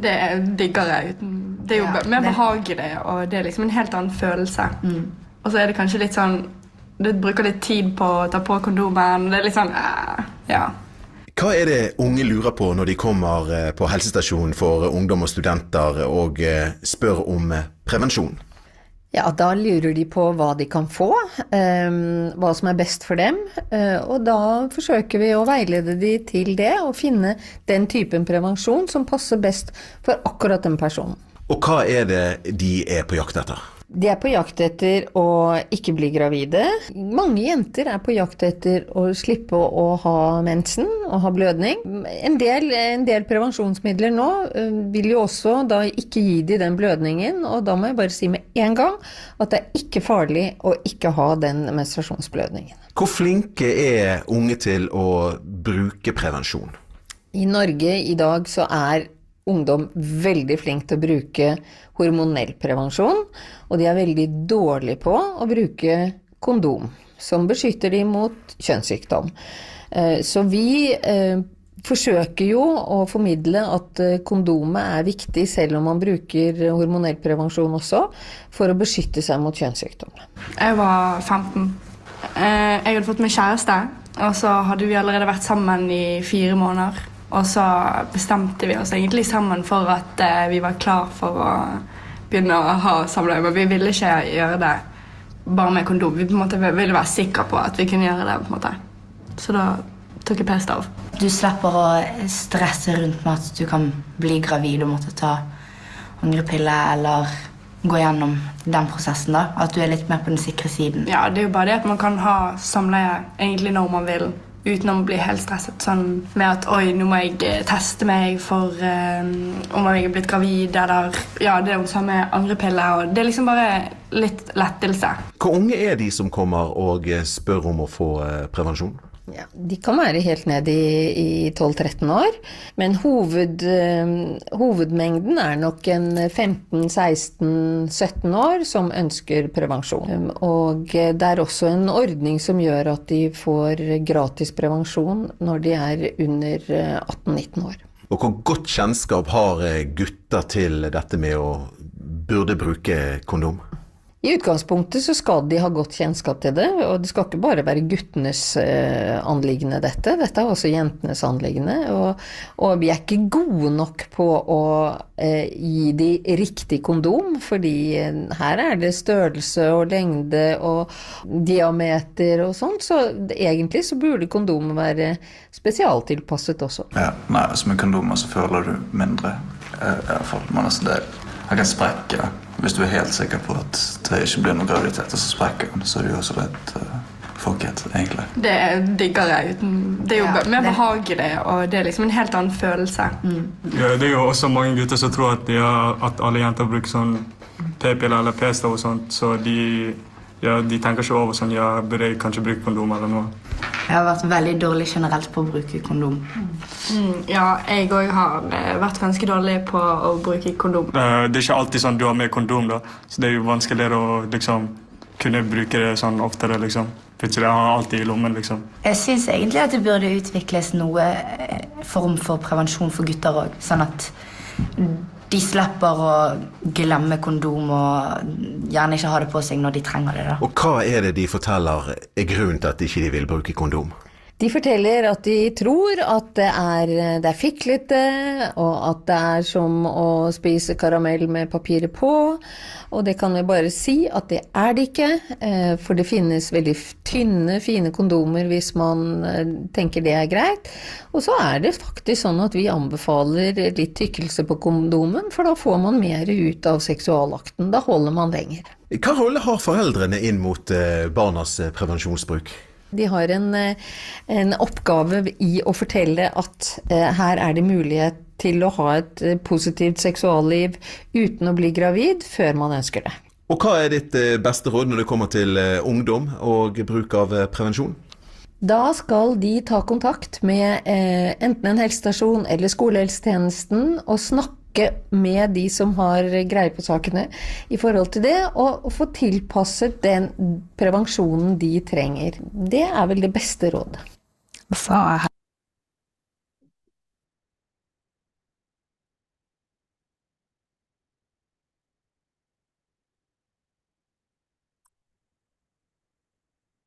Det digger jeg. Det er jo Ja, mer det- behagelig, og det er liksom en helt annen følelse. Og så er det kanskje litt sånn Du bruker litt tid på å ta på kondomen. Det er litt sånn uh, Ja. Hva er det unge lurer på når de kommer eh, på helsestasjonen for ungdom og studenter og eh, spør om prevensjon? Ja, da lurer de på hva de kan få, eh, hva som er best for dem. eh, og da forsøker vi å veilede de til det, og finne den typen prevensjon som passer best for akkurat den personen. Og hva er det de er på jakt etter? De er på jakt etter å ikke bli gravide. Mange jenter er på jakt etter å slippe å, ha mensen og ha blødning. En del, en del prevensjonsmidler nå eh, vil jo også da ikke gi de den blødningen, og da må jeg bare si med en gang at det er ikke farlig å ikke ha den menstruasjonsblødningen. Hvor flinke er unge til å bruke prevensjon? I Norge i dag så er ungdom veldig flink til å bruke hormonell prevensjon, og de er veldig dårlige på å bruke kondom, som beskytter de mot kjønnssykdom. Eh, Så vi eh, forsøker jo å formidle at eh, kondomet er viktig selv om man bruker hormonell prevensjon også, for å beskytte seg mot kjønnssykdom. Jeg var 15. Eh, Jeg hadde fått meg kjæreste, og så hadde vi allerede vært sammen i fire måneder. Og så bestemte vi oss egentlig sammen for at eh, vi var klar for å begynne å ha samleie. Men vi ville ikke gjøre det bare med kondom. Vi måte ville være sikre på at vi kunne gjøre det. på en måte. Så da tok jeg pest av. Du slipper å stresse rundt med at du kan bli gravid og måtte ta angrepille eller gå gjennom den prosessen. da. At du er litt mer på den sikre siden. Ja, Det er jo bare det at man kan ha samleie egentlig når man vil, uten å bli helt stresset. Sånn med at oi, nå må jeg eh, teste meg for um, om jeg er blitt gravid, eller ja, det er jo samme angrepille. Og det er liksom bare litt lettelse. Hvor unge er de som kommer og eh, spør om å få prevensjon? Ja, de kan være helt ned i, i 12-13 år, men hoved, eh, hovedmengden er nok en 15-16-17 år som ønsker prevensjon. Um, Og eh, det er også en ordning som gjør at de får gratis prevensjon når de er under eh, 18-19 år. Og hvor godt kjennskap har eh, gutter til dette med å burde bruke kondom? I utgangspunktet så skal de ha godt kjennskap til det, og det skal ikke bare være guttenes eh, anliggende dette, dette er også jentenes anliggende. Og, og vi er ikke gode nok på å eh, gi de riktig kondom, fordi eh, her er det størrelse og lengde og diameter og sånt, så egentlig så burde kondomet være spesialtilpasset også. Ja, nei, altså Med kondomer så føler du mindre. eh, i hvert fall. Men altså det jeg kan sprekke hvis du er helt sikker på at det ikke blir noe graviditet. Og så sprekker han, så er det jo også litt uh, fucket, egentlig. Det digger jeg. Det er jo Ja, mer det- behagelig, og det er liksom en helt annen følelse. Ja, det er jo også mange gutter som tror at, de har, at alle jenter bruker sånn p-piller eller p-stav og sånt, så de, ja, de tenker ikke over sånn Ja, burde jeg kanskje bruke kondom eller noe? Jeg har vært veldig dårlig generelt på å bruke kondom. Mm, ja, jeg òg har eh, vært ganske dårlig på å bruke kondom. Eh, Det er ikke alltid sånn du har med kondom, da, så det er jo vanskeligere å liksom kunne bruke det sånn oftere, liksom. Plutselig har alltid i lommen, liksom. Jeg syns egentlig at det burde utvikles noe eh, form for prevensjon for gutter òg. Sånn at de slipper å glemme kondom og gjerne ikke ha det på seg når de trenger det. da. Og hva er det de forteller er grunnen til at de ikke vil bruke kondom? De forteller at de tror at det er, det er fiklete, og at det er som å spise karamell med papiret på. Og det kan vi bare si at det er det ikke, eh, for det finnes veldig tynne, fine kondomer hvis man eh, tenker det er greit. Og så er det faktisk sånn at vi anbefaler litt tykkelse på kondomen, for da får man mer ut av seksualakten. Da holder man lenger. Hva rolle har foreldrene inn mot eh, barnas eh, prevensjonsbruk? De har en, eh, en oppgave i å fortelle at eh, her er det mulighet til å ha et eh, positivt seksualliv uten å bli gravid før man ønsker det. Og hva er ditt beste råd når det kommer til ungdom og bruk av prevensjon? Da skal de ta kontakt med eh, enten en helsestasjon eller skolehelsetjenesten og snakke med de som har greie på sakene i forhold til det, og, få tilpasset den prevensjonen de trenger. Det er vel det beste rådet. Så